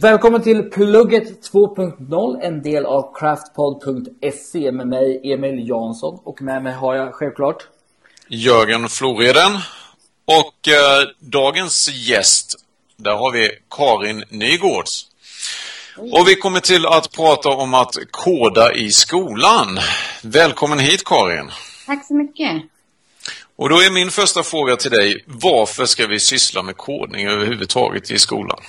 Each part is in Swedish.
Välkommen till Plugget 2.0, en del av craftpod.se med mig Emil Jansson och med mig har jag självklart Jörgen Floreden och eh, dagens gäst, där har vi Karin Nygårds. Och vi kommer till att prata om att koda i skolan. Välkommen hit Karin. Tack så mycket. Och då är min första fråga till dig, varför ska vi syssla med kodning överhuvudtaget i skolan?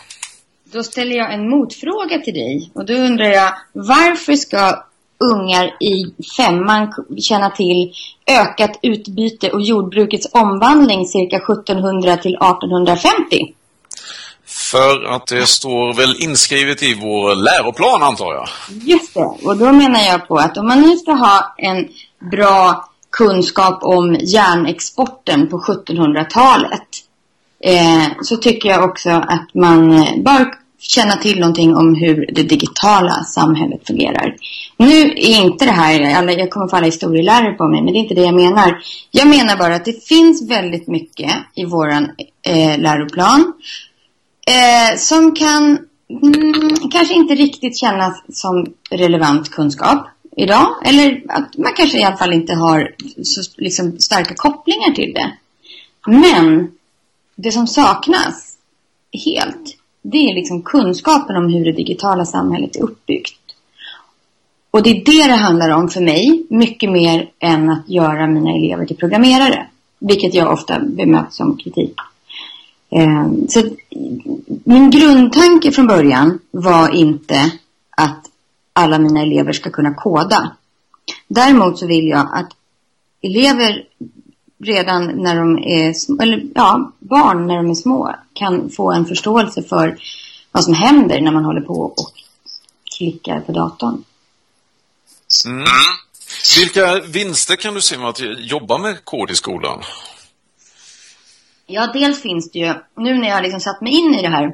Då ställer jag en motfråga till dig. Och då undrar jag, varför ska ungar i femman känna till ökat utbyte och jordbrukets omvandling cirka 1700 till 1850? För att det står väl inskrivet i vår läroplan antar jag? Just det, och då menar jag på att om man nu ska ha en bra kunskap om järnexporten på 1700-talet eh, så tycker jag också att man eh, bör känna till någonting om hur det digitala samhället fungerar. Nu är inte det här, jag kommer få alla historielärare på mig, men det är inte det jag menar. Jag menar bara att det finns väldigt mycket i vår eh, läroplan eh, som kan mm, kanske inte riktigt kännas som relevant kunskap idag. Eller att man kanske i alla fall inte har så liksom, starka kopplingar till det. Men det som saknas helt det är liksom kunskapen om hur det digitala samhället är uppbyggt. Och det är det det handlar om för mig, mycket mer än att göra mina elever till programmerare. Vilket jag ofta bemöts som kritik. Ehm, så min grundtanke från början var inte att alla mina elever ska kunna koda. Däremot så vill jag att elever redan när de är, eller ja, barn när de är små kan få en förståelse för vad som händer när man håller på och klickar på datorn. Mm. Vilka vinster kan du se med att jobba med kod i skolan? Ja, dels finns det ju, nu när jag har liksom satt mig in i det här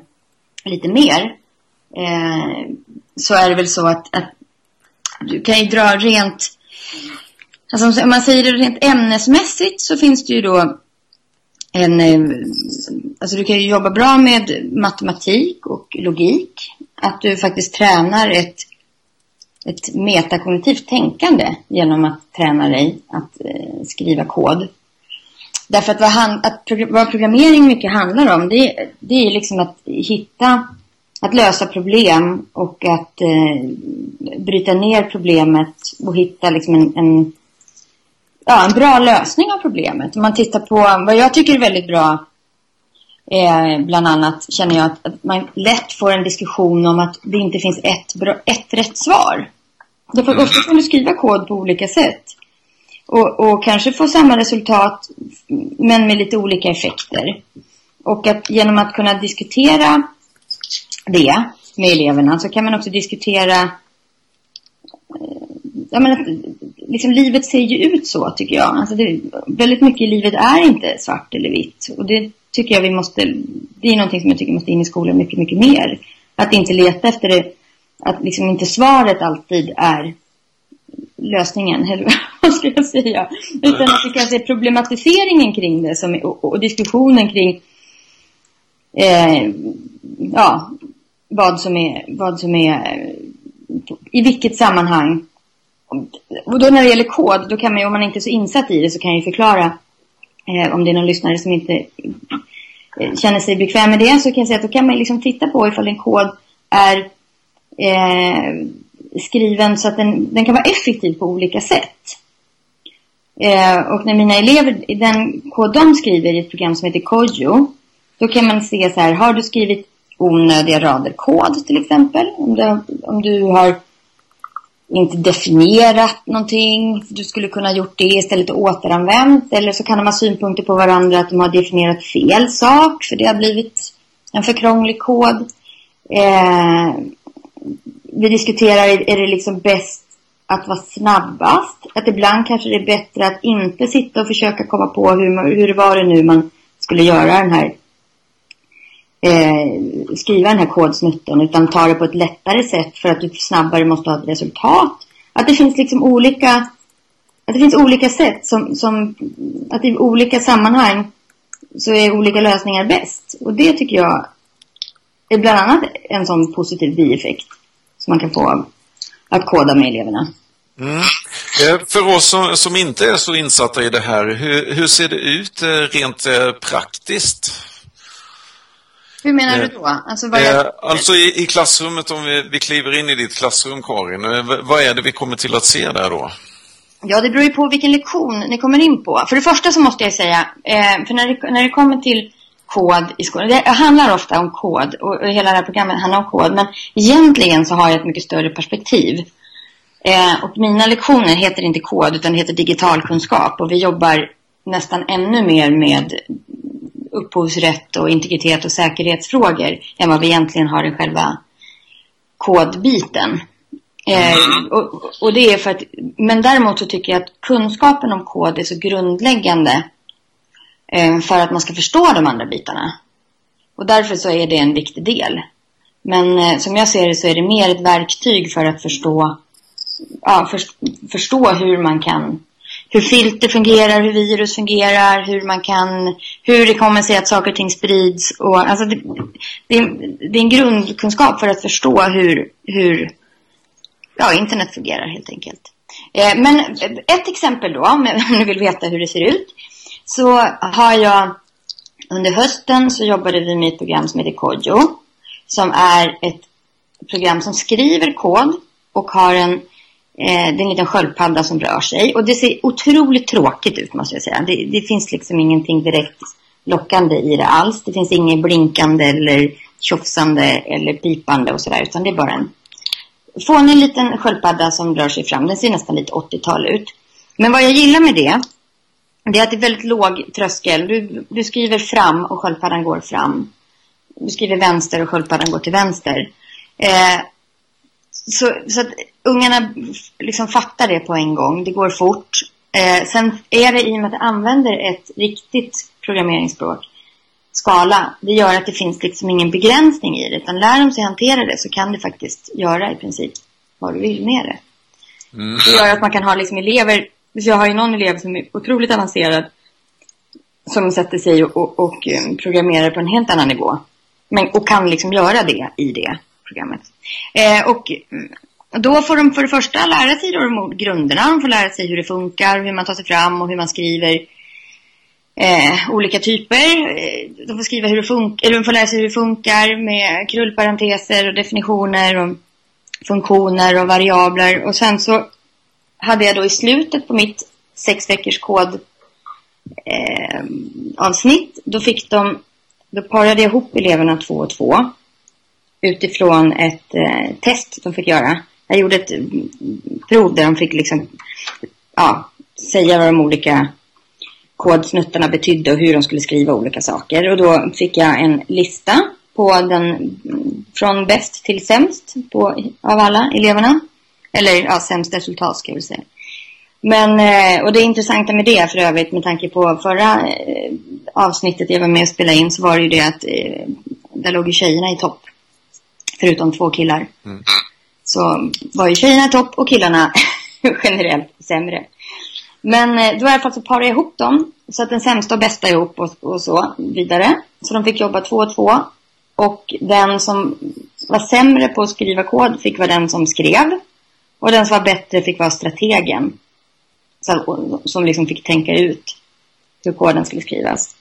lite mer, eh, så är det väl så att, att du kan ju dra rent Alltså om man säger det rent ämnesmässigt så finns det ju då en... Eh, alltså du kan ju jobba bra med matematik och logik. Att du faktiskt tränar ett, ett metakognitivt tänkande genom att träna dig att eh, skriva kod. Därför att vad, han, att vad programmering mycket handlar om det, det är liksom att hitta, att lösa problem och att eh, bryta ner problemet och hitta liksom en, en ja, en bra lösning av problemet. Om man tittar på vad jag tycker är väldigt bra eh, bland annat känner jag att, att, man lätt får en diskussion om att det inte finns ett, bra, ett rätt svar. Därför mm. ofta kan du skriva kod på olika sätt. Och, och, kanske få samma resultat men med lite olika effekter. Och att genom att kunna diskutera det med eleverna så kan man också diskutera eh, ja, men liksom, livet ser ju ut så tycker jag. Alltså det, väldigt mycket i livet är inte svart eller vitt. Och det tycker jag vi måste, det är någonting som jag tycker måste in i skolan mycket, mycket mer. Att inte leta efter det, att liksom inte svaret alltid är lösningen, eller vad ska jag säga? Utan att det kanske är problematiseringen kring det som, och, och diskussionen kring eh, ja, vad som är, vad som är i vilket sammanhang och då när det gäller kod, då kan man ju, om man inte är så insatt i det, så kan jag ju förklara eh, om det är någon lyssnare som inte eh, känner sig bekväm med det, så kan jag säga att då kan man liksom titta på ifall en kod är eh, skriven så att den, den kan vara effektiv på olika sätt. Eh, och när mina elever, i den kod de skriver i ett program som heter Kojo, då kan man se så här, har du skrivit onödiga rader kod till exempel? Om du, om du har inte definierat någonting. Du skulle kunna gjort det istället och återanvänt. Eller så kan de ha synpunkter på varandra att de har definierat fel sak. För det har blivit en för krånglig kod. Eh, vi diskuterar, är det liksom bäst att vara snabbast? Att ibland kanske det är bättre att inte sitta och försöka komma på hur, hur var det nu man skulle göra den här eh, skriva den här kodsnutten utan ta det på ett lättare sätt för att du snabbare måste ha ett resultat. Att det finns liksom olika att det finns olika sätt som, som att i olika sammanhang så är olika lösningar bäst. Och det tycker jag är bland annat en sån positiv bieffekt som man kan få av att koda med eleverna. Mm. Eh, för oss som, som, inte är så insatta i det här, hur, hur ser det ut eh, rent eh, praktiskt? Hur menar du då? Alltså, jag... alltså i, i, klassrummet, om vi, vi kliver in i ditt klassrum Karin, vad är det vi kommer till att se där då? Ja, det beror ju på vilken lektion ni kommer in på. För det första så måste jag säga, eh, för när det, när det kommer till kod i skolan, det handlar ofta om kod och, hela det här programmet handlar om kod, men egentligen så har jag ett mycket större perspektiv. Eh, och mina lektioner heter inte kod utan heter digitalkunskap och vi jobbar nästan ännu mer med upphovsrätt och integritet och säkerhetsfrågor än vad vi egentligen har i själva kodbiten. Eh, mm. och, och, det är för att, men däremot så tycker jag att kunskapen om kod är så grundläggande eh, för att man ska förstå de andra bitarna. Och därför så är det en viktig del. Men eh, som jag ser det så är det mer ett verktyg för att förstå, ja, för, förstå hur man kan hur filter fungerar, hur virus fungerar, hur man kan, hur det kommer sig att saker och ting sprids. Och, alltså det, det, är, det är en grundkunskap för att förstå hur, hur ja, internet fungerar helt enkelt. Eh, men ett exempel då, om ni vill veta hur det ser ut, så har jag under hösten så jobbade vi med ett program som heter Kojo, som är ett program som skriver kod och har en eh, det är en liten sköldpadda som rör sig. Och det ser otroligt tråkigt ut måste jag säga. Det, det finns liksom ingenting direkt lockande i det alls. Det finns inget blinkande eller tjofsande eller pipande och sådär. Utan det är bara en fånig liten sköldpadda som rör sig fram. Den ser nästan lite 80-tal ut. Men vad jag gillar med det, det är att det är väldigt låg tröskel. Du, du skriver fram och sköldpaddan går fram. Du skriver vänster och sköldpaddan går till vänster. Eh, så, så att ungarna liksom fattar det på en gång. Det går fort. Eh, sen är det i och med att jag använder ett riktigt programmeringsspråk skala, det gör att det finns liksom ingen begränsning i det. Utan lär de sig hantera det så kan det faktiskt göra i princip vad du vill med det. Mm. Det gör att man kan ha liksom elever, jag har ju någon elev som är otroligt avancerad som sätter sig och, och, och um, programmerar på en helt annan nivå. Men, och kan liksom göra det i det programmet. Eh, och mm, då får de för det första lära sig då grunderna, de får lära sig hur det funkar, hur man tar sig fram och hur man skriver eh, olika typer. Eh, de får skriva hur det funkar, eller de får lära sig hur det funkar med krullparenteser och definitioner och funktioner och variabler. Och sen så hade jag då i slutet på mitt sex veckors kod eh, avsnitt, då fick de, då parade jag ihop eleverna två och två utifrån ett eh, test de fick göra. Jag gjorde ett mm, prov där de fick liksom, ja, säga vad de olika kodsnuttarna betydde och hur de skulle skriva olika saker. Och då fick jag en lista på den mm, från bäst till sämst på, av alla eleverna. Eller ja, sämst resultat ska jag väl säga. Men, eh, och det intressanta med det för övrigt med tanke på förra eh, avsnittet jag var med och spelade in så var det ju det att eh, där låg ju tjejerna i topp. Förutom två killar. Mm. Så var ju tjejerna topp och killarna generellt sämre. Men eh, då i alla fall så parade jag ihop dem. Så att den sämsta och bästa ihop och, och så vidare. Så de fick jobba två och två. Och den som var sämre på att skriva kod fick vara den som skrev. Och den som var bättre fick vara strategen. Så, som liksom fick tänka ut hur koden skulle skrivas.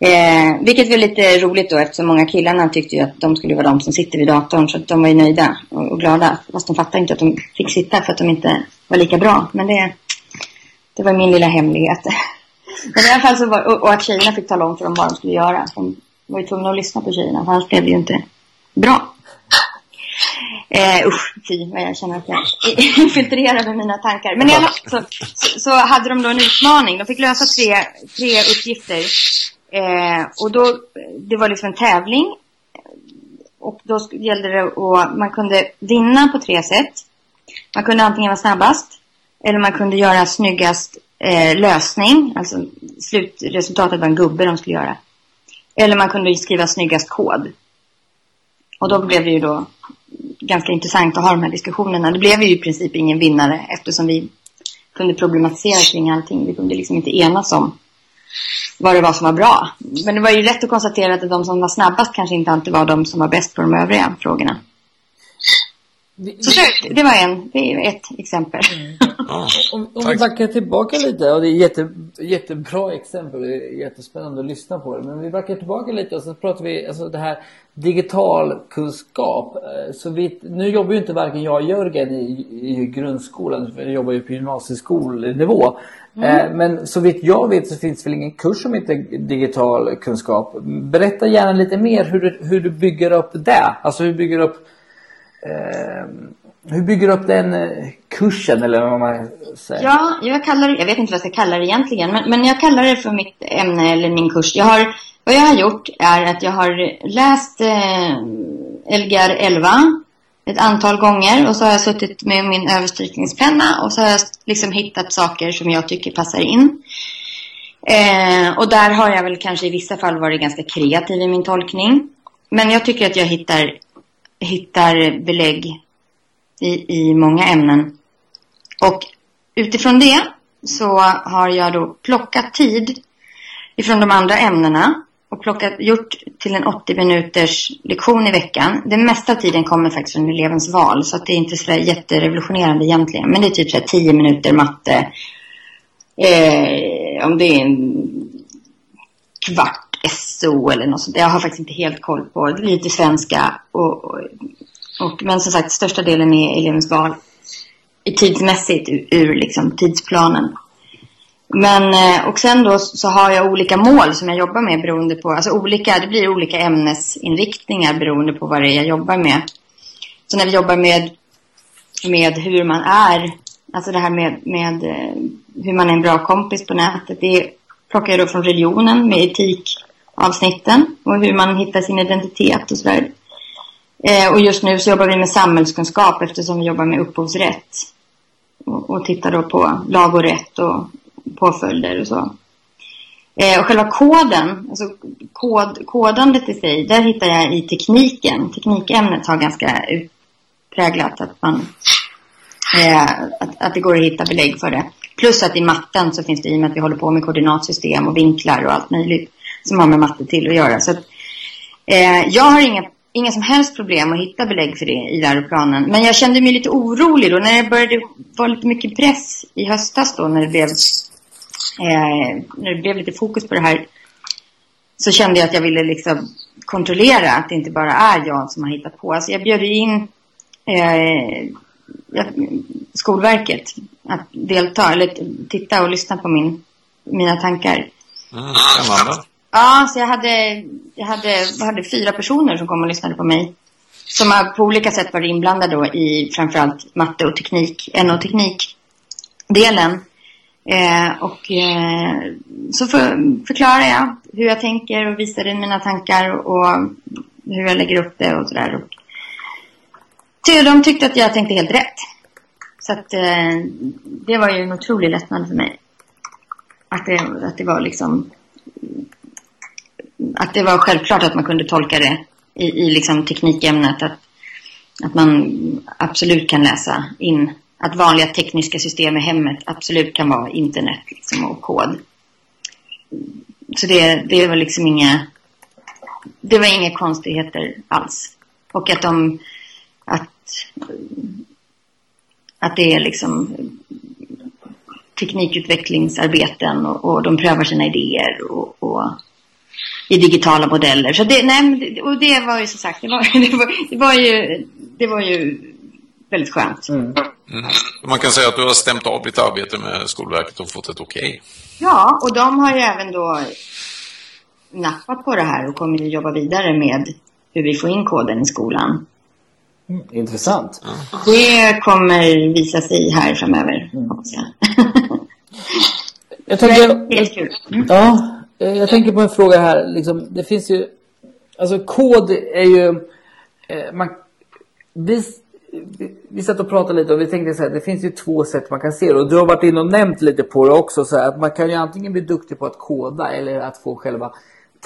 Eh, vilket var lite roligt då eftersom många killarna tyckte ju att de skulle vara de som sitter vid datorn. Så att de var ju nöjda och, och glada. Fast de fattade inte att de fick sitta för att de inte var lika bra. Men det, det var min lilla hemlighet. Men i alla fall så var, och, och att tjejerna fick tala om för dem vad de skulle göra. De var ju tvungna att lyssna på tjejerna, för annars blev det ju inte bra. Eh, usch, fy vad jag känner att jag infiltrerade mina tankar. Men i alla fall så, så, så, hade de då en utmaning. De fick lösa tre, tre uppgifter. Eh, och då, det var liksom en tävling. Och då gällde det att man kunde vinna på tre sätt. Man kunde antingen vara snabbast. Eller man kunde göra snyggast eh, lösning. Alltså slutresultatet var en gubbe de skulle göra. Eller man kunde skriva snyggast kod. Och då blev det ju då ganska intressant att ha de här diskussionerna. Det blev ju i princip ingen vinnare eftersom vi kunde problematisera kring allting. Vi kunde liksom inte enas om vad det var som var bra. Men det var ju rätt att konstatera att de som var snabbast kanske inte alltid var de som var bäst på de övriga frågorna. Så det var en, det är ett exempel. Mm. Ja, om, om vi backar tillbaka lite, och det är jätte, jättebra exempel, det är jättespännande att lyssna på det. Men vi backar tillbaka lite och så pratar vi, alltså det här digital kunskap. Eh, så vi, nu jobbar ju inte varken jag och Jörgen i, i grundskolan, jag jobbar ju på gymnasieskolnivå. Mm. Eh, men så vitt jag vet så finns det väl ingen kurs som heter digital kunskap. Berätta gärna lite mer hur du, hur du bygger upp det. Alltså hur du bygger upp eh, hur bygger du upp den eh, kursen eller vad man säger? Ja, jag kallar jag vet inte vad jag ska kalla det egentligen, men, men jag kallar det för mitt ämne eller min kurs. Jag har, vad jag har gjort är att jag har läst eh, Lgr 11 ett antal gånger och så har jag suttit med min överstrykningspenna och så har jag liksom hittat saker som jag tycker passar in. Eh, och där har jag väl kanske i vissa fall varit ganska kreativ i min tolkning. Men jag tycker att jag hittar, hittar belägg i, i många ämnen. Och utifrån det så har jag då plockat tid ifrån de andra ämnena och plockat, gjort till en 80 minuters lektion i veckan. Den mesta av tiden kommer faktiskt från elevens val så att det är inte så jätterevolutionerande egentligen. Men det är typ så 10 minuter matte. Eh, om det är en kvart SO eller något sånt. Jag har faktiskt inte helt koll på det. Lite svenska och, och och, men som sagt, största delen är elevens val tidsmässigt ur, ur liksom, tidsplanen. Men, eh, och sen då så har jag olika mål som jag jobbar med beroende på, alltså olika, det blir olika ämnesinriktningar beroende på vad det är jag jobbar med. Så när vi jobbar med, med hur man är, alltså det här med, med eh, hur man är en bra kompis på nätet, det plockar jag då från religionen med etik avsnitten och hur man hittar sin identitet och sådär. Eh, och just nu så jobbar vi med samhällskunskap eftersom vi jobbar med upphovsrätt. Och, och tittar då på lag och rätt och påföljder och så. Eh, och själva koden, alltså kod, kodandet i sig, där hittar jag i tekniken. Teknikämnet har ganska utpräglat att, man, eh, att, att det går att hitta belägg för det. Plus att i matten så finns det i och med att vi håller på med koordinatsystem och vinklar och allt möjligt som har med matte till att göra. Så att, eh, jag har inga inga som helst problem att hitta belägg för det i läroplanen. Men jag kände mig lite orolig då när det började vara lite mycket press i höstas då när det blev, eh, när det blev lite fokus på det här. Så kände jag att jag ville liksom kontrollera att det inte bara är jag som har hittat på. Alltså jag bjöd in eh, Skolverket att delta eller titta och lyssna på min, mina tankar. Mm, spännande. Ja, så jag hade, jag hade, jag hade fyra personer som kom och lyssnade på mig. Som har på olika sätt varit inblandade då i framförallt matte och teknik, NO-teknik-delen. Eh, och eh, så för, förklarar jag hur jag tänker och visar mina tankar och hur jag lägger upp det och sådär. De tyckte att jag tänkte helt rätt. Så att eh, det var ju en otrolig lättnad för mig. Att det, att det var liksom att det var självklart att man kunde tolka det i, i liksom teknikämnet. Att, att man absolut kan läsa in att vanliga tekniska system i hemmet absolut kan vara internet liksom, och kod. Så det, det var liksom inga det var inga konstigheter alls. Och att de att, att det är liksom teknikutvecklingsarbeten och, och de prövar sina idéer och, och i digitala modeller. Så det, nej, och det var ju som sagt, det var, det var, det var, ju, det var ju väldigt skönt. Mm. Mm. Man kan säga att du har stämt av ditt arbete med Skolverket och fått ett okej. Okay. Ja, och de har ju även då nappat på det här och kommer att jobba vidare med hur vi får in koden i skolan. Mm, intressant. Ja. Det kommer visa sig här framöver, mm. hoppas jag. jag tänker, helt kul. Mm. Ja, Eh, jag tänker på en fråga här. Liksom, det finns ju... Alltså kod är ju... Eh, man, vi, vi satt och pratade lite och vi tänkte så här, det finns ju två sätt man kan se det. Och du har varit inne och nämnt lite på det också. Så här, att man kan ju antingen bli duktig på att koda eller att få själva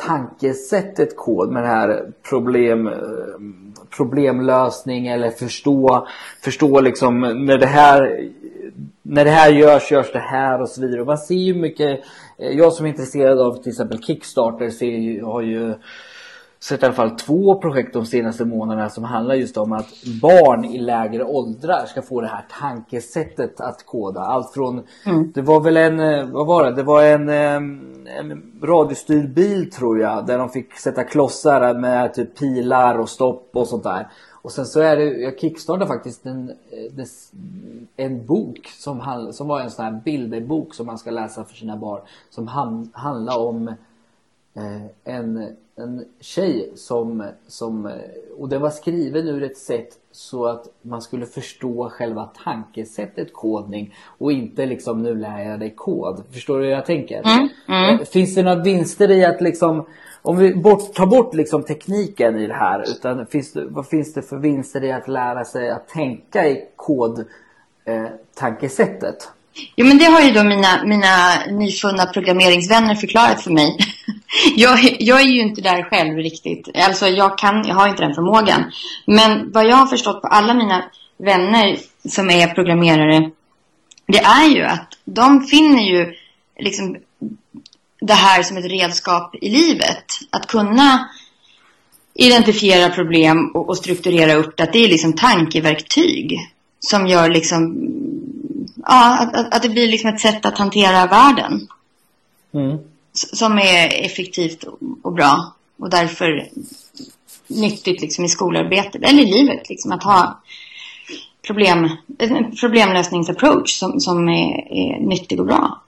tankesättet kod med det här problem, eh, problemlösning eller förstå, förstå liksom när det här när det här görs, görs det här och så vidare. Och man ser ju mycket, eh, jag som är intresserad av till exempel Kickstarter ser, ju, har ju sett i alla fall två projekt de senaste månaderna som handlar just om att barn i lägre åldrar ska få det här tankesättet att koda. Allt från, mm. det var väl en, eh, vad var det, det var en, en radiostyrd bil tror jag där de fick sätta klossar med typ pilar och stopp och sånt där. Och sen så är det, jag kickstartade faktiskt en, eh, en bok som, som var en sån här bilderbok som man ska läsa för sina barn. Som hand, handlar om en, en tjej som, som, eh, och den var skriven ur ett sätt så att man skulle förstå själva tankesättet kodning och inte liksom nu lär jag dig kod. Förstår du hur jag tänker? Mm, mm. Finns det några vinster i att liksom om vi bort, tar bort liksom tekniken i det här, utan finns det, vad finns det för vinster i att lära sig att tänka i kodtankesättet? Eh, jo men det har ju då mina, mina nyfunna programmeringsvänner förklarat för mig. jag, jag är ju inte där själv riktigt. Alltså jag, kan, jag har inte den förmågan. Men vad jag har förstått på alla mina vänner som är programmerare. Det är ju att de finner ju liksom det här som ett redskap i livet. Att kunna identifiera problem och, och strukturera upp det. Att det är liksom tankeverktyg som gör liksom ja, att, att, att, det blir liksom ett sätt att hantera världen. Mm. Som är effektivt och bra och därför nyttigt liksom i skolarbetet eller i livet. Liksom att ha problem, en problemlösningsapproach som, som är, är nyttig och bra.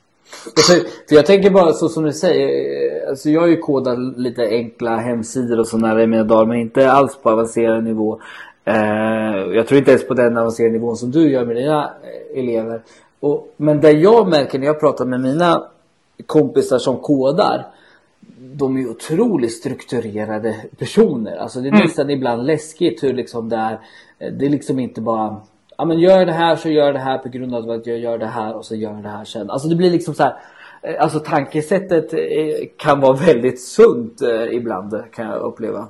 Alltså, för jag tänker bara så som du säger. Alltså jag har ju kodat lite enkla hemsidor och sådär i mina dagar. Men inte alls på avancerad nivå. Eh, jag tror inte ens på den avancerade nivån som du gör med dina eh, elever. Och, men det jag märker när jag pratar med mina kompisar som kodar. De är otroligt strukturerade personer. Alltså det är mm. nästan ibland läskigt hur liksom det är. Det är liksom inte bara ja men gör det här så gör det här på grund av att jag gör det här och så gör jag det här sen. Alltså det blir liksom så här. Eh, alltså tankesättet eh, kan vara väldigt sunt eh, ibland kan jag uppleva.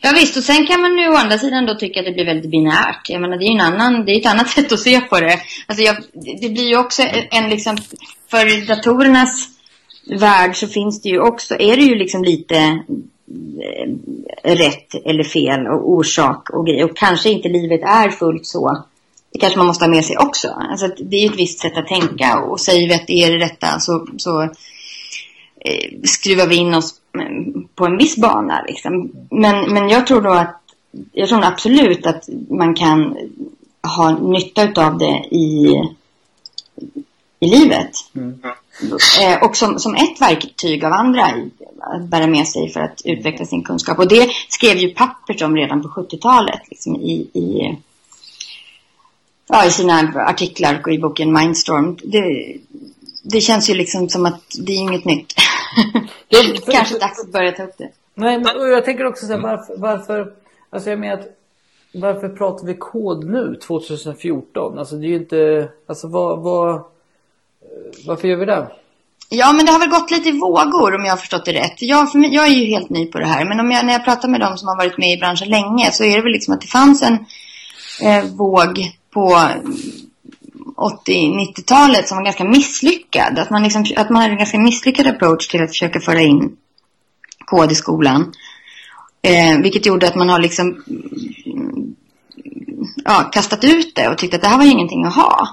Ja visst, och sen kan man ju å andra sidan då tycka att det blir väldigt binärt. Jag menar det är ju en annan, det är ett annat sätt att se på det. Alltså jag, det blir ju också en liksom, för datorernas värld så finns det ju också, är det ju liksom lite eh, rätt eller fel och orsak och grej. Och kanske inte livet är fullt så det kanske man måste ha med sig också. Alltså det är ett visst sätt att tänka och säger vi att det är det rätta så, så eh, skruvar vi in oss mm, på en viss bana. Liksom. Men, men jag tror då att jag tror absolut att man kan ha nytta av det i, i livet. Mm. Eh, och som, som ett verktyg av andra att bära med sig för att utveckla sin kunskap. Och det skrev ju Pappers om redan på 70-talet liksom i, i ja, i sina artiklar och i boken Mindstorm. Det, det känns ju liksom som att det är inget nytt. det är kanske dags att börja ta upp det. Nej, men jag tänker också så här, varför, varför, alltså jag menar att varför pratar vi kod nu 2014? Alltså det är ju inte, alltså vad, vad, varför gör vi det? Ja, men det har väl gått lite i vågor om jag har förstått det rätt. Jag, för mig, jag är ju helt ny på det här, men om jag, när jag pratar med de som har varit med i branschen länge så är det väl liksom att det fanns en eh, våg på 80-90-talet som var ganska misslyckad. Att man, liksom, att man hade en ganska misslyckad approach till att försöka föra in kod i skolan. Eh, vilket gjorde att man har liksom mm, ja, kastat ut det och tyckte att det här var ingenting att ha.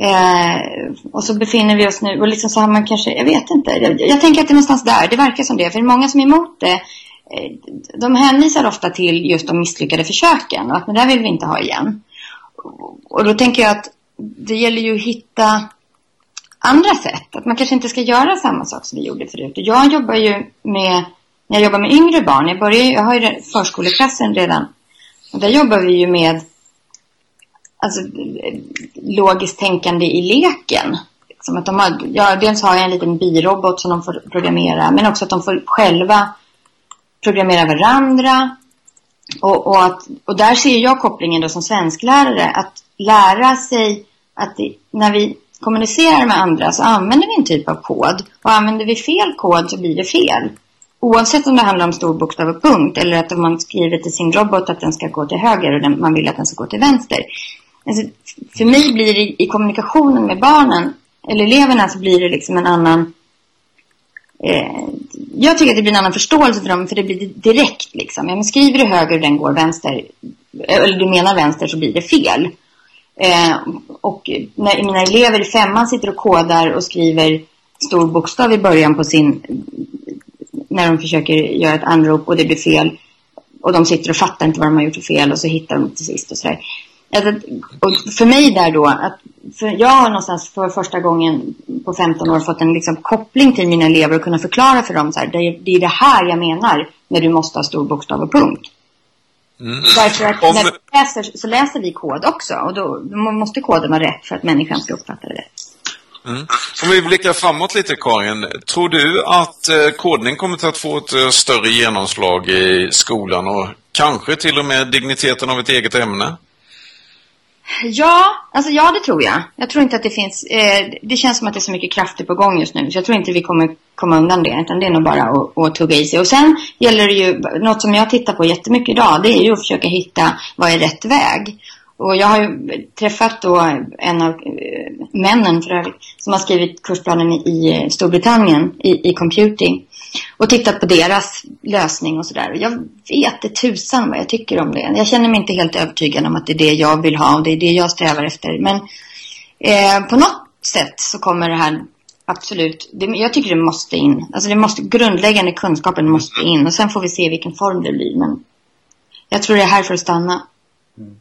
Eh, och så befinner vi oss nu och liksom så har man kanske, jag vet inte. Jag, jag, tänker att det är någonstans där, det verkar som det. För det är många som är emot det, eh, de hänvisar ofta till just de misslyckade försöken och att det där vill vi inte ha igen och då tänker jag att det gäller ju att hitta andra sätt. Att man kanske inte ska göra samma sak som vi gjorde förut. Och jag jobbar ju med, när jag jobbar med yngre barn, jag, börjar, jag har ju förskoleklassen redan. Och där jobbar vi ju med alltså, logiskt tänkande i leken. Som att de har, ja, dels har jag en liten birobot som de får programmera, men också att de får själva programmera varandra. Och, och, att, och där ser jag kopplingen då som svensklärare att lära sig att det, när vi kommunicerar med andra så använder vi en typ av kod. Och använder vi fel kod så blir det fel. Oavsett om det handlar om stor bokstav och punkt eller att man skriver till sin robot att den ska gå till höger och den, man vill att den ska gå till vänster. Alltså, för mig blir det i kommunikationen med barnen, eller eleverna, så blir det liksom en annan... Eh, jag tycker att det blir en annan förståelse för dem, för det blir direkt. Liksom. Ja, men skriver du höger och den går vänster, eh, eller du menar vänster, så blir det fel. Eh, och när mina elever i femman sitter och kodar och skriver stor bokstav i början på sin... När de försöker göra ett anrop och det blir fel. Och de sitter och fattar inte vad de har gjort för fel och så hittar de till sist och sådär. Och för mig där då, att för jag har någonstans för första gången på 15 år fått en liksom koppling till mina elever och kunna förklara för dem så här, det, är, det är det här jag menar när du måste ha stor bokstav och punkt. Mm. Därför att när vi läser så läser vi kod också och då måste koden vara rätt för att människan ska uppfatta det rätt. Mm. Om vi blickar framåt lite Karin, tror du att eh, kodning kommer att få ett eh, större genomslag i skolan och kanske till och med digniteten av ett eget ämne? Ja, alltså ja det tror jag. Jag tror inte att det finns, eh, det känns som att det är så mycket krafter på gång just nu. Så jag tror inte vi kommer komma undan det. Utan det är nog bara att, att tugga i sig. Och sen gäller det ju, något som jag tittar på jättemycket idag. Det är ju att försöka hitta vad är rätt väg. Och jag har ju träffat då en av eh, männen för övrigt, som har skrivit kursplanen i eh, Storbritannien i, i computing och tittat på deras lösning och sådär. Jag vet det tusan vad jag tycker om det. Jag känner mig inte helt övertygad om att det är det jag vill ha och det är det jag strävar efter. Men eh, på något sätt så kommer det här absolut, det, jag tycker det måste in. Alltså det måste, grundläggande kunskapen måste in och sen får vi se vilken form det blir. Men jag tror det är här för att stanna. Mm.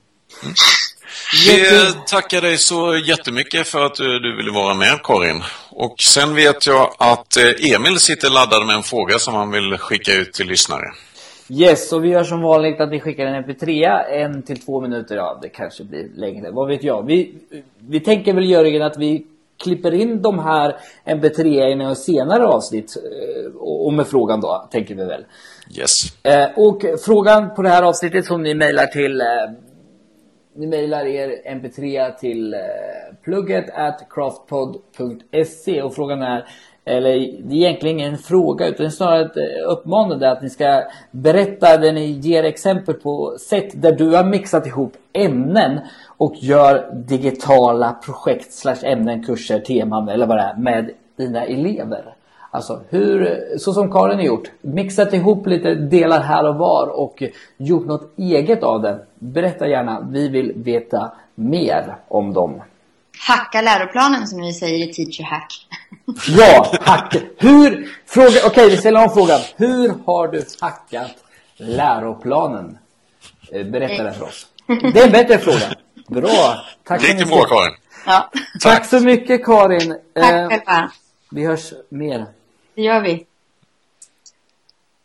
Vi tackar dig så jättemycket för att du ville vara med, Karin. Och sen vet jag att eh, Emil sitter laddad med en fråga som han vill skicka ut till lyssnare. Yes, och vi gör som vanligt att vi skickar en mp3, en till två minuter, ja det kanske blir längre, vad vet jag. Vi, vi tänker väl Jörgen att vi klipper in de här mp3 i en senare avsnitt. Eh, och med frågan då, tänker vi väl. Yes. Eh, och frågan på det här avsnittet som ni mejlar till ni mejlar er mp3 till eh, plugget at craftpod.se och frågan är, eller det är egentligen ingen fråga utan snarare ett eh, uppmanande att ni ska berätta där ni ger exempel på sätt där du har mixat ihop ämnen och gör digitala projekt slash ämnen, kurser, teman eller vad det är med dina elever. Alltså hur, så som Karin har gjort, mixat ihop lite delar här och var och gjort något eget av det. Berätta gärna, vi vill veta mer om dem. Hacka läroplanen som ni säger i Teacher Hack. Ja, hacka. Hur, fråga, okej okay, vi ställer om frågan. Hur har du hackat läroplanen? Eh, berätta det för oss. Det är en bättre fråga. Bra. Tack så mycket. bra Karin. Ja. Tack så mycket Karin. Tack eh, själva. Vi hörs mer. Det gör vi.